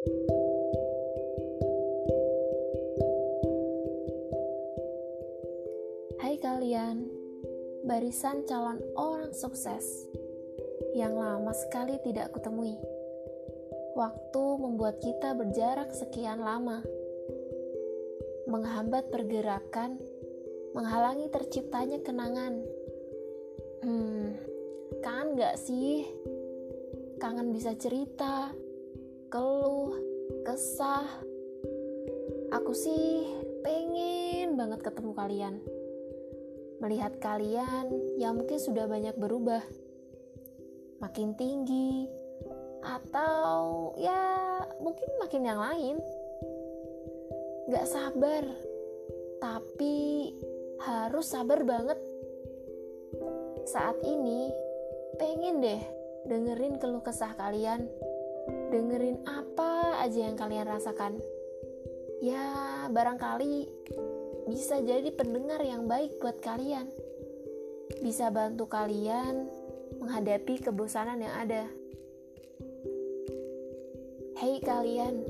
Hai kalian, barisan calon orang sukses yang lama sekali tidak kutemui. Waktu membuat kita berjarak sekian lama, menghambat pergerakan, menghalangi terciptanya kenangan. Hmm, kangen gak sih? Kangen bisa cerita, keluh, kesah. Aku sih pengen banget ketemu kalian. Melihat kalian yang mungkin sudah banyak berubah. Makin tinggi, atau ya mungkin makin yang lain. Gak sabar, tapi harus sabar banget. Saat ini, pengen deh dengerin keluh kesah kalian dengerin apa aja yang kalian rasakan. Ya, barangkali bisa jadi pendengar yang baik buat kalian. Bisa bantu kalian menghadapi kebosanan yang ada. Hei kalian,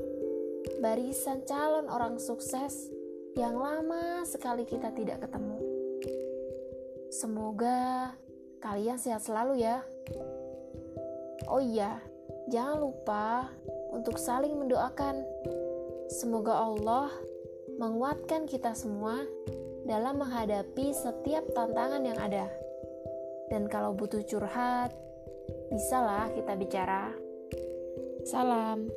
barisan calon orang sukses yang lama sekali kita tidak ketemu. Semoga kalian sehat selalu ya. Oh iya, Jangan lupa untuk saling mendoakan. Semoga Allah menguatkan kita semua dalam menghadapi setiap tantangan yang ada. Dan kalau butuh curhat, bisalah kita bicara. Salam.